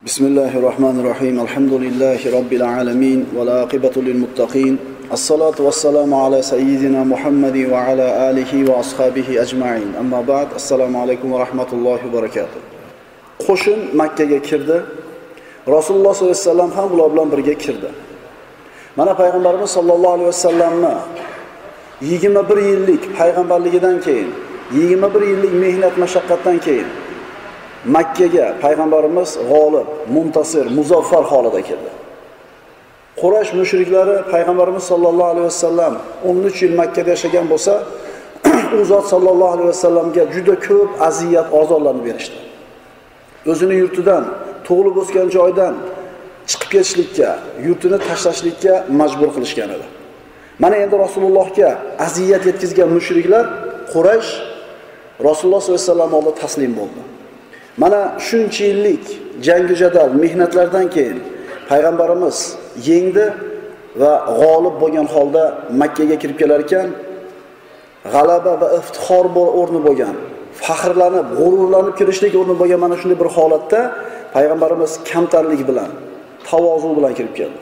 بسم الله الرحمن الرحيم الحمد لله رب العالمين والعاقبة للمتقين الصلاة والسلام على سيدنا محمد وعلى آله وأصحابه أجمعين أما بعد السلام عليكم ورحمة الله وبركاته qo'shin makkaga kirdi rasululloh sollallohu alayhi vasallam ham ular bilan birga kirdi mana payg'ambarimiz sollallohu alayhi vasallamni yigirma bir yillik payg'ambarligidan keyin yigirma bir yillik mehnat mashaqqatdan keyin makkaga payg'ambarimiz g'olib muntasir muzaffar holida keldi. Qurash mushriklari payg'ambarimiz sollallohu alayhi vasallam 13 yil makkada yashagan bo'lsa u zot sollallohu alayhi vasallamga juda ko'p aziyat ozorlarni berishdi. O'zini yurtidan tug'ilib o'sgan joydan chiqib ketishlikka yurtini tashlashlikka majbur qilishgan edi. Mana endi rasulullohga aziyat yetkazgan mushriklar quraysh rasululloh sollallohu alayhi vasallam oldida taslim bo'ldi. Mana shuncha yillik jangu jadal mehnatlardan keyin payg'ambarimiz yengdi va g'olib bo'lgan holda makkaga kirib kelar ekan g'alaba va iftixor o'rni bo'lgan faxrlanib g'ururlanib kirishlik o'rni bo'lgan mana shunday bir holatda payg'ambarimiz kamtarlik bilan tavozu bilan kirib keldi.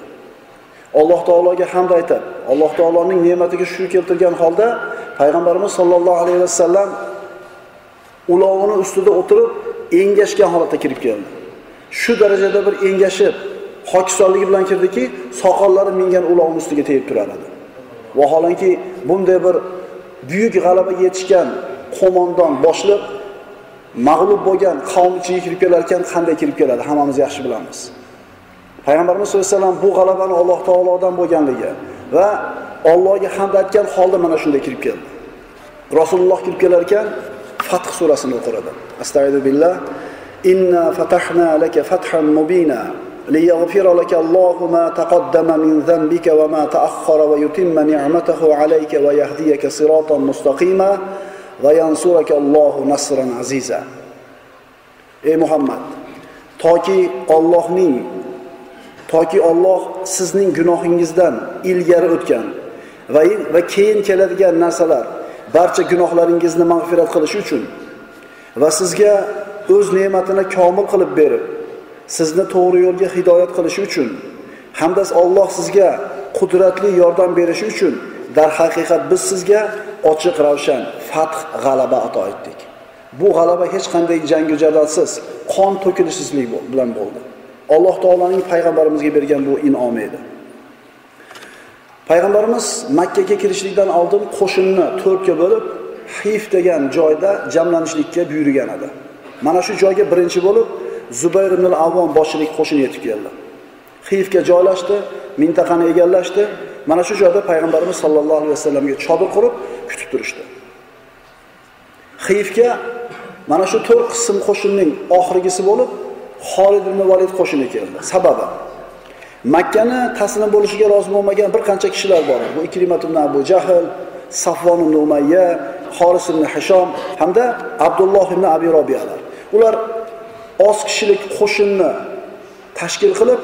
Alloh taologa hamd aytib alloh taoloning ne'matiga shukr keltirgan holda payg'ambarimiz sollallohu alayhi vasallam ulovini ustida o'tirib engashgan holatda kirib keldi. Shu darajada bir engashib hokisonligi bilan kirdiki soqollari mingan ulovni ustiga tegib turar edi. Vaholanki bunday bir buyuk g'alabaga yetishgan qo'mondon boshliq mag'lub bo'lgan qavm ichiga kirib kelar ekan qanday kirib keladi hammamiz yaxshi bilamiz. Payg'ambarimiz sallallohu alayhi vasallam bu g'alabani alloh taolodan bo'lganligi va allohga hamd aytgan holda mana shunday kirib keldi. Rasululloh kirib kelar ekan fath surasini o'qir edi astag'idu billah inna fatahna laka fathan mubina ليغفر لك الله ما تقدم من ذنبك وما تأخر ويتم نعمته عليك ويهديك صراطا مستقيما وينصرك الله نصرا عزيزا ey muhammad toki ollohning toki olloh sizning gunohingizdan ilgari o'tgan va va keyin keladigan narsalar barcha gunohlaringizni mag'firat qilish uchun va sizga o'z ne'matini komil qilib berib sizni to'g'ri yo'lga hidoyat qilishi uchun hamda Alloh sizga qudratli yordam berishi uchun darhaqiqat biz sizga ochiq ravshan fath g'alaba ato etdik. Bu g'alaba hech qanday jangu jadalsiz qon to'kilishsizlik bilan bo'ldi. Alloh taoloning payg'ambarimizga bergan bu in'omi edi. Payg'ambarimiz makkaga kirishlikdan oldin qo'shinni to'rtga bo'lib hif degan joyda jamlanishlikka buyurgan edi. Mana shu joyga birinchi bo'lib zubayr ibn avvom boshchilik qo'shin yetib keldi. Hifga joylashdi mintaqani egallashdi. Mana shu joyda payg'ambarimiz sollallohu alayhi vasallamga chodir qurib kutib turishdi. Hifga mana shu to'rt qism qo'shinning oxirgisi bo'lib Xolid ibn Valid qo'shini keldi. Sababi Makkani taslim bo'lishiga rozi bo'lmagan bir qancha kishilar bor. Bu Ikrimat ibn Abu Jahl, Safvon ibn Umayya, Xoris ibn Hishom hamda Abdulloh ibn Abi Robiyalar. Ular oz kishilik qo'shinni tashkil qilib,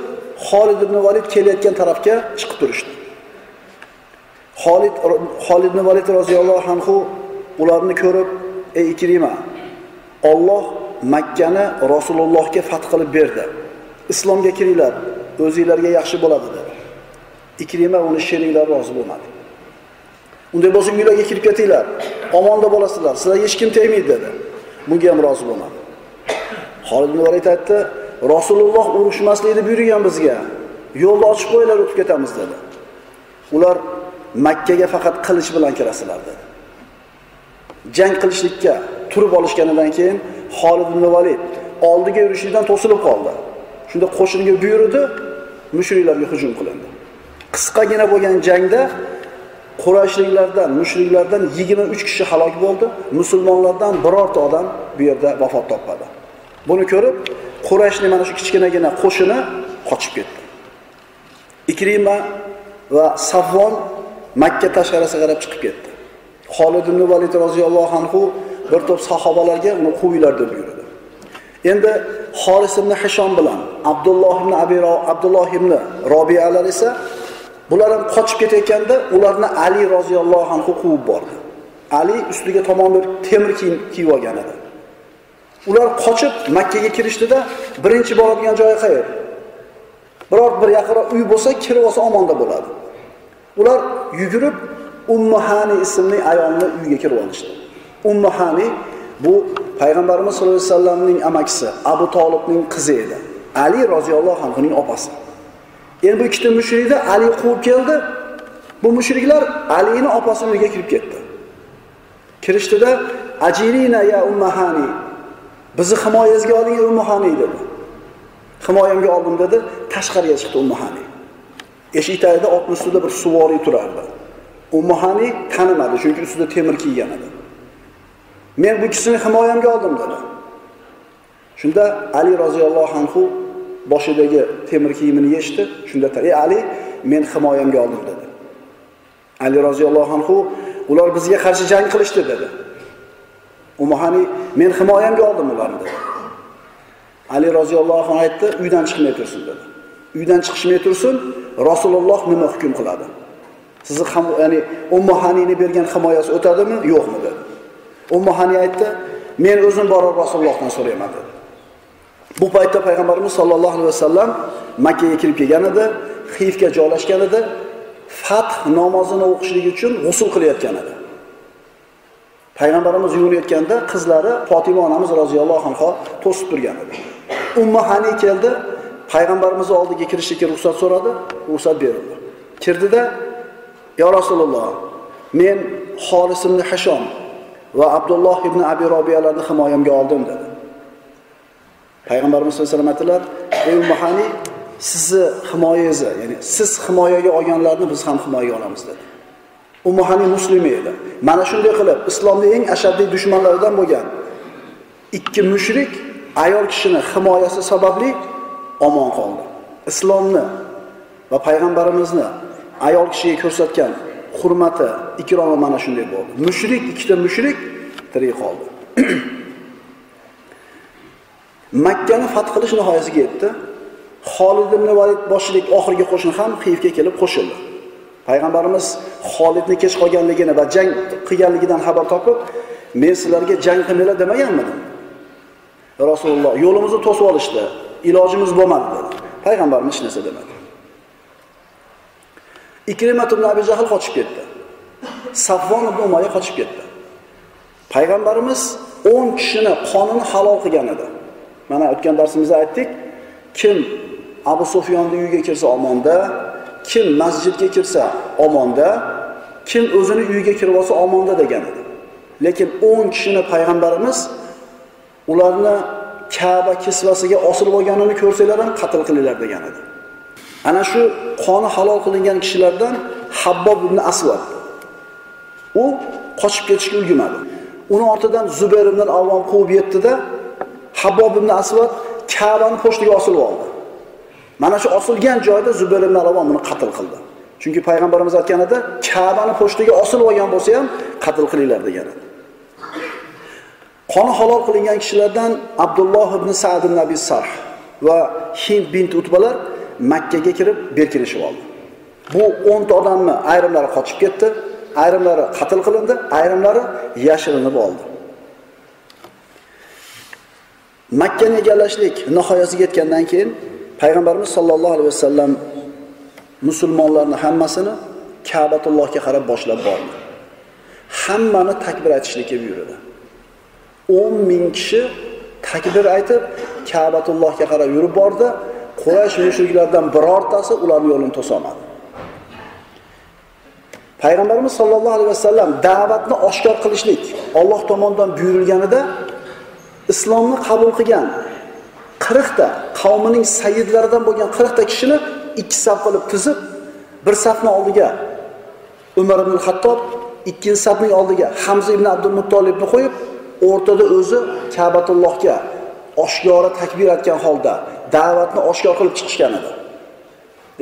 Xolid ibn Valid kelayotgan tarafga chiqib turishdi. Xolid Xolid ibn Valid roziyallohu anhu ularni ko'rib, "Ey Ikrima, Alloh Makkani Rasulullohga fath qilib berdi. Islomga kiringlar, o'zingizlarga yaxshi bo'ladi dedi. Ikrima uni sheriklari rozi bo'lmadi. Unday bo'lsa uylarga kirib ketinglar, omonda bo'lasizlar, sizlarga hech kim tegmaydi dedi. Bunga ham rozi bo'lmadi. holid ibn Valid aytdi, Rasululloh urushmaslikni buyurgan bizga. Yo'lni ochib qo'yinglar, o'tib ketamiz dedi. Ular Makkaga faqat qilich bilan kirasizlar dedi. Jang qilishlikka turib olishganidan keyin holid ibn Valid oldiga yurishlikdan to'silib qoldi. Shunda qo'shinga buyurdi, mushriklarga hujum qilindi. Qisqagina bo'lgan jangda Qurayshliklardan, mushriklardan 23 kishi halok bo'ldi, musulmonlardan birorta odam bu yerda vafot topmadi. Buni ko'rib, Qurayshning mana shu kichkinagina qo'shini qochib ketdi. Ikrima va Savvon Makka tashqarisiga qarab chiqib ketdi. Xolid ibn Valid roziyallohu anhu bir to'p sahobalarga uni quvinglar deb buyurdi. Endi Xoris ibn Hishom bilan Abdulloh ibn Abi Abdulloh ibn Robiyalar esa bular ham qochib ketayotganda ularni Ali roziyallohu anhu quvib bordi. Ali ustiga tomon bir temir kiyim kiyib olgan edi. Ular qochib Makkaga kirishdida birinchi boradigan joyi qayer? Biror bir yaqinroq uy bo'lsa, kirib olsa omonda bo'ladi. Ular yugurib Ummahani ismli ayolni uyiga kirib olishdi. Ummahani bu payg'ambarimiz sollallohu alayhi vasallamning amakisi, Abu tolibning qizi edi. Ali roziyallohu anhuning opasi. Endi bu ikkita mushrikni Ali quvib keldi. Bu mushriklar alini opasining uyiga kirib ketdi. Kirishdida ajirina ya ummahani bizni himoyangizga oling ummahani dedi. Himoyamga oldim dedi, tashqariga chiqdi ummahani. Eshik tagida otni ustida bir suvoriy turardi. Ummahani tanimadi, chunki ustida temir kiygan edi. Men bu kishini himoyamga oldim dedi. Shunda Ali roziyallohu anhu boshidagi temir kiyimini yechdi. Shunda "Ey Ali, men himoyamga oldim" dedi. Ali roziyallohu anhu ular bizga qarshi jang qilishdi dedi. umuhani men himoyamga oldim ularni dedi. Ali roziyallohu anhu aytdi, uydan chiqmay tursin dedi. Uydan chiqishmay tursin, Rasululloh nima hukm qiladi? Sizni ham ya'ni Ummuhanini bergan himoyasi o'tadimi, yo'qmi dedi. Ummuhani aytdi, men o'zim borib Rasulullohdan so'rayman dedi. Bu paytda payg'ambarimiz sollallohu alayhi vasallam Makka ga kirib kelgan edi, Xifga joylashgan edi, Fath namozini o'qishlik uchun g'usul qilayotgan edi. Payg'ambarimiz yuvinayotganda qizlari fotima onamiz roziyallohu anha to'sib turgan edi. Ummuhani keldi, payg'ambarimiz oldiga kirishga ruxsat so'radi, ruxsat berildi. Kirdida, "Ya Rasululloh, men xolisimni hashon Hashom va Abdulloh ibn Abi Robiyalarni himoyamga oldim" dedi. Payg'ambarimiz sollallohu alayhi vasallam aytdilar: "Ey Ummuhani, sizni himoyangizni, ya'ni siz himoyaga olganlarni biz ham himoyaga olamiz" dedi. Ummuhani muslima edi. Mana shunday qilib islomning eng ashaddiy dushmanlaridan bo'lgan ikki mushrik ayol kishini himoyasi sababli omon qoldi. Islomni va payg'ambarimizni ayol kishiga ko'rsatgan hurmati, ikromi mana shunday bo'ldi. Mushrik ikkita mushrik tirik qoldi. Makkani fath qilish nihoyasiga yetdi. Xolid ibn Valid boshchilik oxirgi qo'shin ham Xiyfga kelib qo'shildi. Payg'ambarimiz Xolidni kech qolganligini va jang qilganligidan xabar topib, men sizlarga jang qilmanglar demaganmidim? Rasululloh yo'limizni to'sib olishdi. Ilojimiz bo'lmadi dedi. Payg'ambarimiz hech narsa demadi. Ikrimat ibn Abi Jahl qochib ketdi. Safvon ibn Umayya qochib ketdi. Payg'ambarimiz 10 kishini qonini halol qilgan edi. Mana o'tgan darsimizda aytdik, kim Abu Sufyonning uyiga kirsa omonda, kim masjidga kirsa omonda, kim o'zini uyiga kirib olsa omonda degan edi. Lekin 10 kishini payg'ambarimiz ularni Ka'ba kisvasiga osilib olganini ko'rsanglar ham qatl qilinglar degan edi. Ana shu qoni halol qilingan kishilardan Habbob ibn Asvad. U qochib ketishga ulgurmadi. Uni ortidan Zubayr ibn Avvom quvib yetdida Habbob ibn Asvad Ka'bani po'shtiga osilib oldi. Mana shu osilgan joyda Zubayr ibn Avvom uni qatl qildi. Chunki payg'ambarimiz aytgan edi, Ka'bani po'shtiga osilib olgan bo'lsa ham qatl qilinglar degan edi. Qoni halol qilingan kishilardan Abdulloh ibn Sa'd ibn Abi Sarh va Hind bint Utbalar Makka ga kirib berkinishib oldi. Bu 10 odamni ayrimlari qochib ketdi, ayrimlari qatl qilindi, ayrimlari yashirinib oldi. Makkani egallashlik nihoyasiga yetgandan keyin payg'ambarimiz sollallohu alayhi vasallam musulmonlarni hammasini Ka'batullohga qarab boshlab bordi. Hammani takbir aytishlikka buyurdi. 10 ming kishi takbir aytib Ka'batullohga qarab yurib bordi. Quraysh mushriklardan birortasi ularning yo'lini to'solmadi. Payg'ambarimiz sollallohu alayhi vasallam da'vatni oshkor qilishlik Alloh tomonidan buyurilganida islomni qabul qilgan 40 ta qavmining sayyidlaridan bo'lgan 40 ta kishini ikki saf qilib tizib, bir safni oldiga Umar ibn Xattob, ikkinchi safning oldiga Hamza ibn Abdul Muttolibni qo'yib, o'rtada o'zi Ka'batullohga oshkora takbir aytgan holda da'vatni oshkor qilib chiqishgan edi.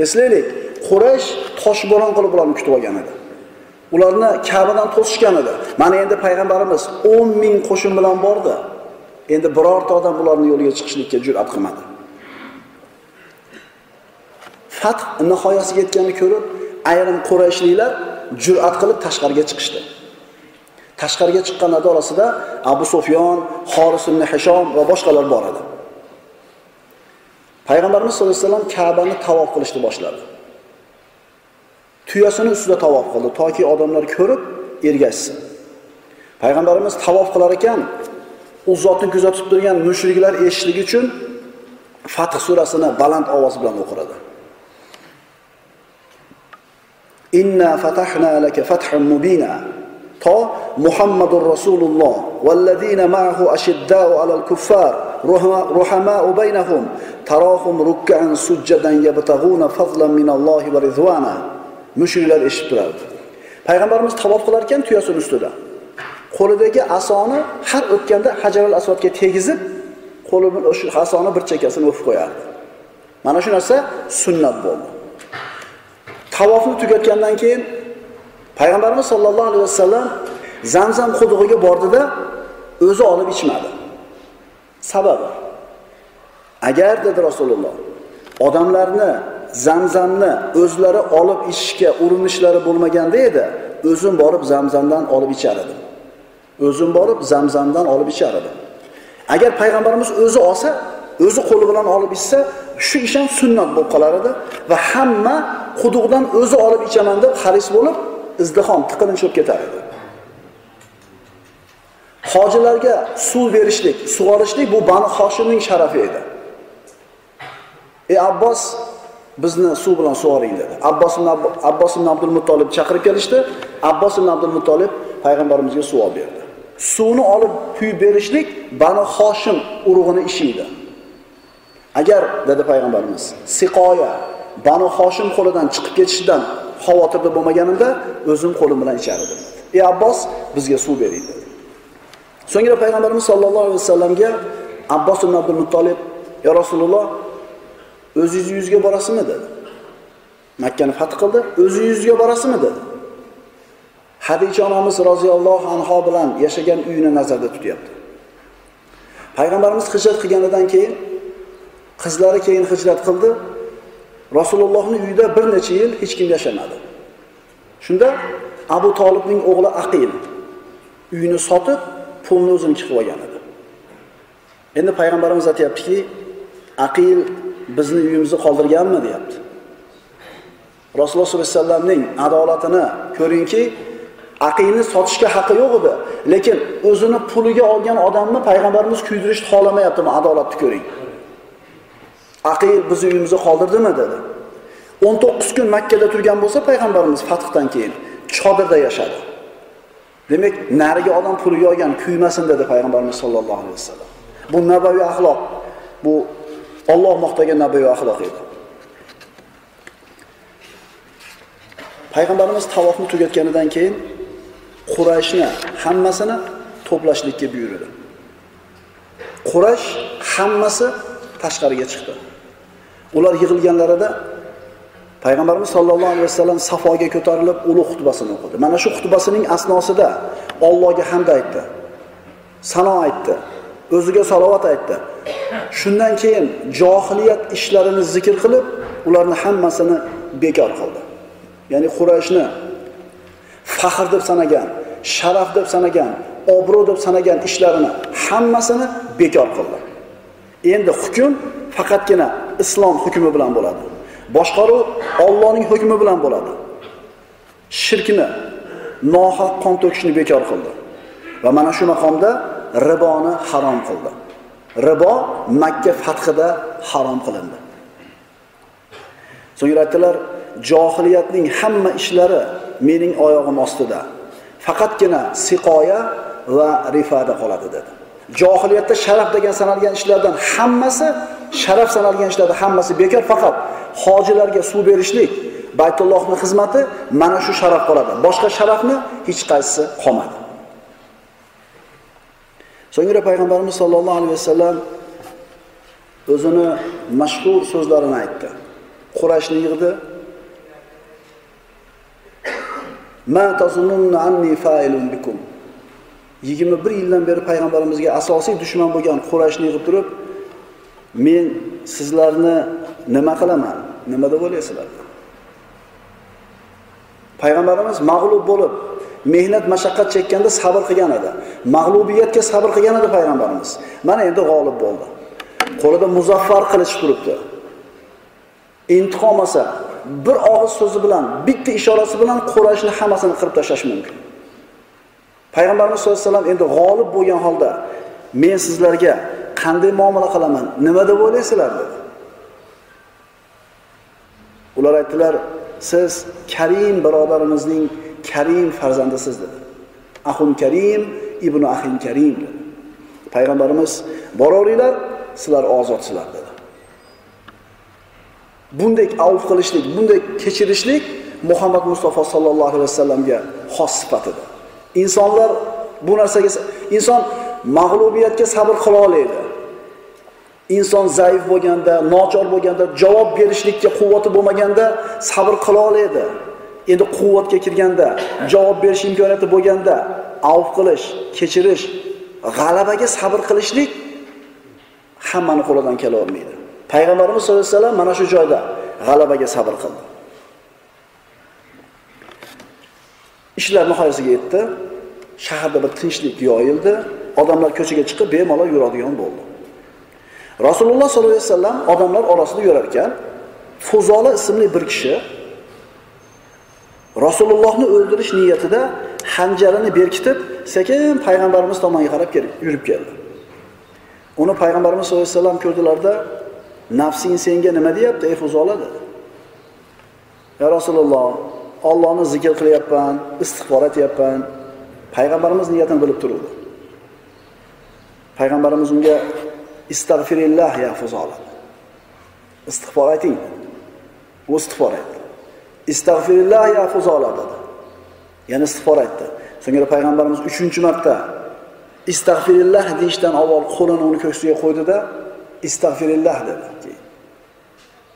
Eslaylik, Quraysh toshbo'ron qilib ularni kutib olgan edi. Ularni Ka'badan to'sishgan edi. Mana endi payg'ambarimiz 10 ming qo'shin bilan bordi. Endi birorta odam ularni yo'liga chiqishlikka jur'at qilmadi. Fath nihoyasiga yetganini ko'rib, ayrim Qurayshliklar jur'at qilib tashqariga chiqishdi. Tashqariga chiqqanlar orasida Abu Sufyon, Xoris ibn Hishom va boshqalar bor edi. Payg'ambarimiz sollallohu alayhi vasallam Ka'bani tavof qilishni boshladi. Tuyasini ustida tavof qildi, toki odamlar ko'rib ergashsin. Payg'ambarimiz tavof qilar ekan, u zotni kuzatib turgan mushriklar eshitishligi uchun Fath surasini baland ovoz bilan o'qiradi. Inna fatahna laka fathan mubina. To Muhammadur Rasululloh vallazina ma'ahu ashidda'u 'alal kuffar ruhama'u baynahum tarahum rukkan sujjadan yabtaguna fadlan minallohi va rizvana Mushriklar eshitib turardi. Payg'ambarimiz tavof qilar ekan tuyasini ustida. Qo'lidagi asoni har o'tganda Hajar asvodga tegizib, qo'li bilan o'sha asoni bir chekkasini o'pib qo'yardi. Mana shu narsa sunnat bo'ldi. Tavofni tugatgandan keyin Payg'ambarimiz sollallohu alayhi vasallam Zamzam qudug'iga bordida o'zi olib ichmadi. Sababi agar dedi Rasululloh odamlarni Zamzamni o'zlari olib ichishga urinishlari bo'lmaganda edi, o'zim borib Zamzamdan olib ichar edim. O'zim borib Zamzamdan olib ichar edim. Agar payg'ambarimiz o'zi olsa, o'zi qo'li bilan olib ichsa, shu ish ham sunnat bo'lib qolar edi va hamma quduqdan o'zi olib ichaman deb haris bo'lib, izdihom tiqilinch bo'lib ketar edi. Hojilarga suv berishlik, sug'orishlik bu Banu Hoshimning sharafi edi. Ey Abbos bizni suv bilan sug'oring dedi. Abbos ibn Abbos ibn Abdul Muttolib chaqirib kelishdi. Abbos ibn Abdul Muttolib payg'ambarimizga suv olib berdi. Suvni olib quyib berishlik Banu Hoshim urug'ini ishi edi. Agar dedi payg'ambarimiz, siqoya Banu Hoshim qo'lidan chiqib ketishidan xavotirda bo'lmaganimda o'zim qo'lim bilan ichar edim. Ey Abbos, bizga suv bering dedi. So'ngra payg'ambarimiz sollallohu alayhi vasallamga Abbos ibn Abdul Muttolib, "Ya Rasululloh, o'zingiz yuzga borasizmi?" dedi. Makkani fath qildi, o'zingiz borasizmi dedi. Hadicha onamiz roziyallohu anho bilan yashagan uyini nazarda tutyapti. Payg'ambarimiz hijrat qilganidan keyin qizlari keyin hijrat qildi. Rasulullohning uyida bir necha yil hech kim yashamadi. Shunda Abu tolibning o'g'li Aqil uyini sotib, pulni o'ziniki qilib olgan edi. Endi payg'ambarimiz aytyaptiki Aqil bizni uyimizni qoldirganmi deyapti. Rasululloh sollallohu alayhi vasallamning adolatini ko'ringki, Aqilni sotishga haqqi yo'q edi, lekin o'zini puliga olgan odamni payg'ambarimiz kuydirishni xohlamayaptimi? Adolatni ko'ring. Aqil bizni uyimizda qoldirdimi dedi. 19 kun Makka da turgan bo'lsa payg'ambarimiz fathdan keyin chodirda yashadi. Demak, nariga odam puliga olgan kuymasin dedi payg'ambarimiz sollallohu alayhi vasallam. Bu nabaviy axloq. Bu Alloh maqtagan nabaviy axloq edi. Payg'ambarimiz tavofni tugatganidan keyin Qurayshni hammasini to'plashlikka buyurdi. Quraysh hammasi tashqariga chiqdi. Ular yig'ilganlarida Payg'ambarimiz sollallohu alayhi vasallam Safoga ko'tarilib ulug' xutbasini o'qidi. Mana shu xutbasining asnosida Allohga hamd aytdi. Sano aytdi. O'ziga salovat aytdi. Shundan keyin johiliyat ishlarini zikr qilib, ularni hammasini bekor qildi. Ya'ni Qurayshni faxr deb sanagan, sharaf deb sanagan, obro' deb sanagan ishlarini hammasini bekor qildi. Endi hukm faqatgina islom hukmi bilan bo'ladi. Boshqaruv Allohning hukmi bilan bo'ladi. Shirkni, nohaq qon to'kishni bekor qildi. Va mana shu maqomda riboni harom qildi. Ribo Makka fathida harom qilindi. So'ngra aytdilar, johiliyatning hamma ishlari mening oyog'im ostida. Faqatgina siqoya va rifada qoladi dedi. Johiliyatda sharaf degan sanalgan ishlardan hammasi sharaf sanalgan ishlardan hammasi bekor, faqat hojilarga suv berishlik, Baytullohning xizmati mana shu sharaf qoladi. Boshqa sharafni hech qaysisi qolmadi. So'ngra payg'ambarimiz sollallohu alayhi vasallam o'zini mashhur so'zlarini aytdi. Qurayshni yig'di. Ma tazunnunna anni fa'ilun bikum. 21 yildan beri payg'ambarimizga asosiy dushman bo'lgan qurashni yig'ib turib, men sizlarni nima qilaman? Nima deb o'ylaysizlar? Payg'ambarimiz mag'lub bo'lib, mehnat mashaqqat chekkanda sabr qilgan edi. Mag'lubiyatga sabr qilgan edi payg'ambarimiz. Mana endi g'olib bo'ldi. Qo'lida muzaffar qilich turibdi. Intiqom olsa bir og'iz so'zi bilan bitta ishorasi bilan qurashni hammasini qirib tashlash mumkin. Payg'ambarimiz sollallohu alayhi vasallam endi g'olib bo'lgan holda men sizlarga qanday muomala qilaman? Nima deb o'ylaysizlar? dedi. Ular aytdilar siz karim birodarimizning karim farzandisiz dedi. Ahun karim ibn ahin karim dedi. Payg'ambarimiz boraveringlar sizlar ozodsizlar dedi. Bunday avf qilishlik bunday kechirishlik muhammad mustafa sollallohu alayhi vasallamga xos sifatidir insonlar bu narsaga inson mag'lubiyatga sabr qila oladi inson zaif bo'lganda nochor bo'lganda javob berishlikka quvvati bo'lmaganda sabr qila oladi endi quvvatga kirganda javob berish imkoniyati bo'lganda avf qilish kechirish g'alabaga sabr qilishlik hammani qo'lidan kela olmaydi. Payg'ambarimiz sallallohu alayhi vasallam mana shu joyda g'alabaga sabr qildi. Ishlar nihoyasiga yetdi. Shaharda bir tinchlik yoyildi. Odamlar ko'chaga chiqib bemalol yuradigan bo'ldi. Rasululloh sollallohu alayhi vasallam odamlar orasida yurar ekan fuzola ismli bir kishi rasulullohni o'ldirish niyatida hanjarini berkitib sekin payg'ambarimiz tomonga qarab yurib keldi. Uni payg'ambarimiz sallallohu alayhi vasallam ko'rdilarda nafsing senga nima deyapti ey fuzola dedi. Ya rasululloh ollohni zikr qilyapman istig'for aytyapman. Payg'ambarimiz niyatini bilib turuvdi. Payg'ambarimiz unga istag'firillah ya fuzola istig'for ayting. U istig'for aytdi. Istag'firillah ya fuzola dedi. Yana istig'for aytdi. So'ngra payg'ambarimiz uchinchi marta istag'firillah deyishdan avval qo'lini uni ko'ksiga qo'ydida istag'firillah dedi. Keyin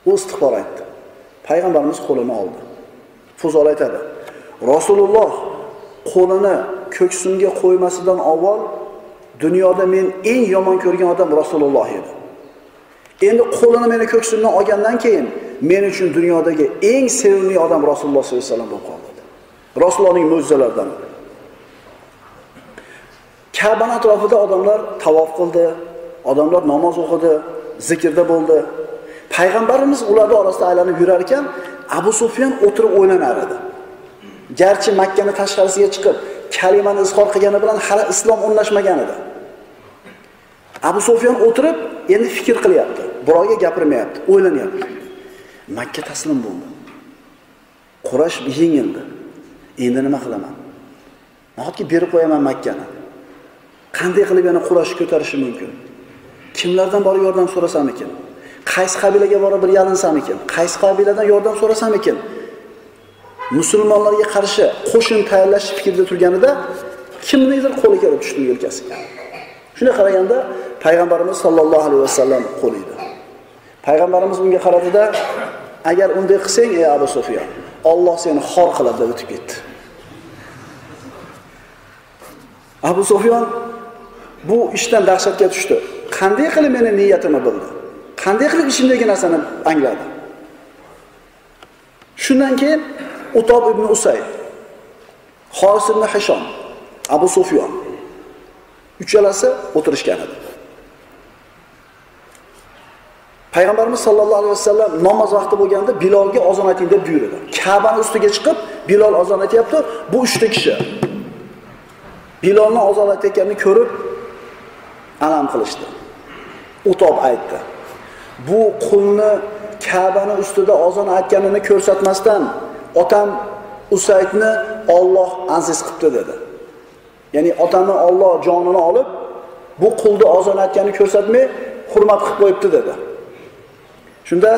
u istig'for aytdi. Payg'ambarimiz qo'lini oldi. Fuzol aytadi. Rasululloh qo'lini ko'ksimga qo'ymasidan avval dunyoda men eng yomon ko'rgan odam rasululloh edi. Endi qo'lini meni ko'ksimdan olgandan keyin men uchun dunyodagi eng sevimli odam rasululloh sollallohu alayhi vasallam bo'lib qoldi. Rasulullohning mo'jizalaridan kabani atrofida odamlar tavof qildi odamlar namoz o'qidi zikrda bo'ldi. Payg'ambarimiz ularni orasida aylanib yurar ekan abu sufyan o'tirib o'ylanar edi. Garchi makkani tashqarisiga chiqib kalimani izhor qilgani bilan hali islom o'rnashmagan edi. Abu sufyan o'tirib endi fikr qilyapti birovga gapirmayapti o'ylanyapti makka taslim bo'ldi. Qurash yengildi endi. Nima qilaman? Nahotki berib qo'yaman makkani? Qanday qilib yana qurashni ko'tarishim mumkin? Kimlardan borib yordam so'rasam ekan qaysi qabilaga borib bir yalinsam ekan qaysi qabiladan yordam so'rasam ekan musulmonlarga qarshi qo'shin tayyorlash fikrida turganida kimnidir qo'li kelib tushdi yelkasiga. Shunday qaraganda payg'ambarimiz sollallohu alayhi vasallam qo'li edi payg'ambarimiz unga qaradida agar unday qilsang ey abu sufyon olloh seni xor qiladi deb o'tib ketdi. Abu sufyon bu ishdan dahshatga tushdi. Qanday qilib meni niyatimni bildi? Qanday qilib ichimdagi narsani angladi shundan keyin utob ibn usayd horis ibn hishom abu sufyon uchalasi o'tirishgan edi. Payg'ambarimiz sollallohu alayhi vasallam namoz vaqti bo'lganda bilolga ozon ayting deb buyurdi. Kabani ustiga chiqib bilol ozon aytyapti. Bu uchta kishi bilolni ozon aytayotganini ko'rib alam qilishdi. Utob aytdi. Bu qulni kabani ustida ozon aytganini ko'rsatmasdan otam usaydni olloh aziz qilibdi dedi. Ya'ni otamni olloh jonini olib bu qulni ozon aytganini ko'rsatmay hurmat qilib qo'yibdi dedi. Shunda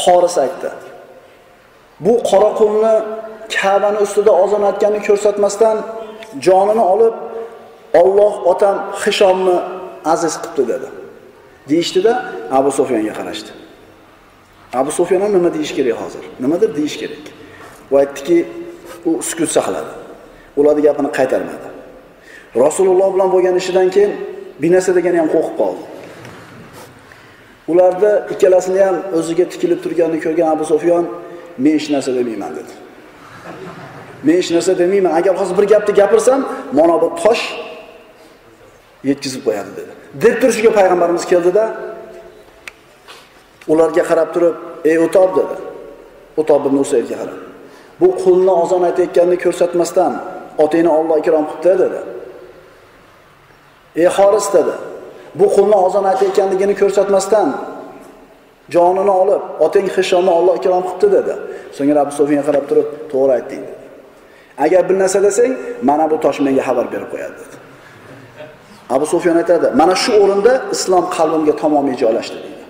xoris aytdi. Bu qora qulni kabani ustida ozon aytganini ko'rsatmasdan jonini olib olloh otam hishomni aziz qilibdi dedi. Deyishdida abu sufyonga qarashdi. Abu sufyon ham nima deyish kerak hozir? Nimadir deyish kerak. U aytdiki u sukut saqladi. Ularni gapini qaytarmadi. Rasululloh bilan bo'lgan ishidan keyin binasa degani ham qo'rqib qoldi. Ularni ikkalasini ham o'ziga tikilib turganini ko'rgan abu sufyon men hech narsa demayman dedi. Men hech narsa demayman. Agar hozir bir gapni gapirsam, mana bu tosh yetkazib qo'yadi dedi. Deb turishiga payg'ambarimiz keldida ularga qarab turib, "Ey Utob" dedi. Utob ibn Usaydga qarab. Bu qulni ozon aytayotganini ko'rsatmasdan otingni Alloh ikrom qildi dedi. Ey Xoris dedi. Bu qulni ozon aytayotganligini ko'rsatmasdan jonini olib, otang Hishomni Alloh ikrom qildi dedi. So'ngra Abu sufiyga qarab turib, to'g'ri aytding dedi. Agar bir narsa desang, mana bu tosh menga xabar berib qo'yadi dedi. Abu Sufyon aytadi, mana shu o'rinda islom qalbimga tamomiy joylashdi deydi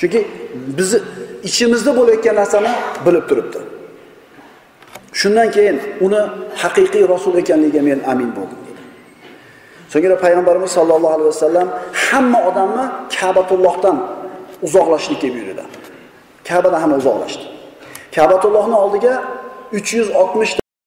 Chunki biz ichimizda bo'layotgan narsani bilib turibdi. Shundan keyin uni haqiqiy rasul ekanligiga men amin bo'ldim deydi So'ngra payg'ambarimiz sollallohu alayhi vasallam hamma odamni Ka'batullohdan uzoqlashlikka buyurdi. Ka'badan hamma uzoqlashdi. Ka'batullohning oldiga 360